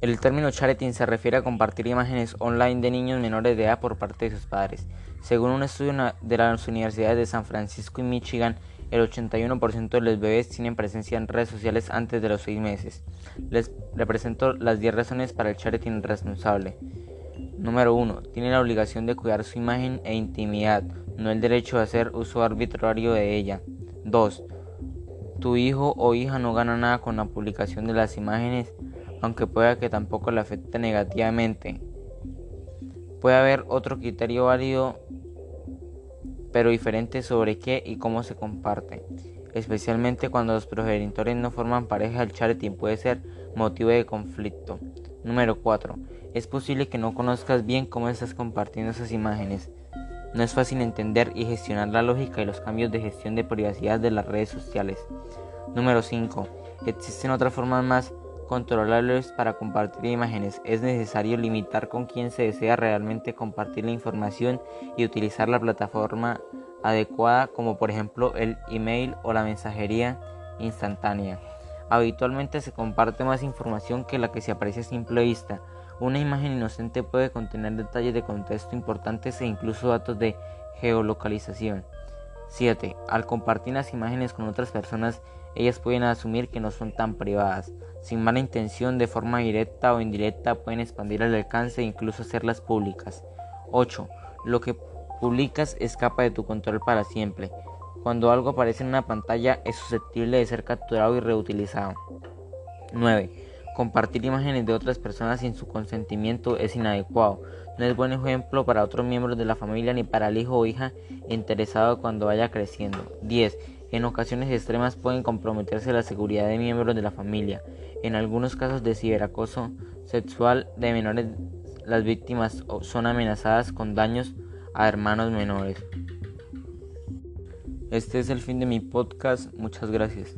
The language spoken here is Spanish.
El término charting se refiere a compartir imágenes online de niños menores de edad por parte de sus padres. Según un estudio de las universidades de San Francisco y Michigan, el 81% de los bebés tienen presencia en redes sociales antes de los 6 meses. Les represento las 10 razones para el charting responsable. Número 1. Tiene la obligación de cuidar su imagen e intimidad, no el derecho a hacer uso arbitrario de ella. 2. Tu hijo o hija no gana nada con la publicación de las imágenes aunque pueda que tampoco le afecte negativamente. Puede haber otro criterio válido, pero diferente sobre qué y cómo se comparte. Especialmente cuando los progenitores no forman pareja, el charting puede ser motivo de conflicto. Número 4. Es posible que no conozcas bien cómo estás compartiendo esas imágenes. No es fácil entender y gestionar la lógica y los cambios de gestión de privacidad de las redes sociales. Número 5. Existen otras formas más controlables para compartir imágenes. Es necesario limitar con quién se desea realmente compartir la información y utilizar la plataforma adecuada como por ejemplo el email o la mensajería instantánea. Habitualmente se comparte más información que la que se aprecia a simple vista. Una imagen inocente puede contener detalles de contexto importantes e incluso datos de geolocalización. 7. Al compartir las imágenes con otras personas, ellas pueden asumir que no son tan privadas. Sin mala intención, de forma directa o indirecta, pueden expandir el alcance e incluso hacerlas públicas. 8. Lo que publicas escapa de tu control para siempre. Cuando algo aparece en una pantalla es susceptible de ser capturado y reutilizado. 9. Compartir imágenes de otras personas sin su consentimiento es inadecuado. No es buen ejemplo para otros miembros de la familia ni para el hijo o hija interesado cuando vaya creciendo. 10. En ocasiones extremas pueden comprometerse la seguridad de miembros de la familia. En algunos casos de ciberacoso sexual de menores, las víctimas son amenazadas con daños a hermanos menores. Este es el fin de mi podcast. Muchas gracias.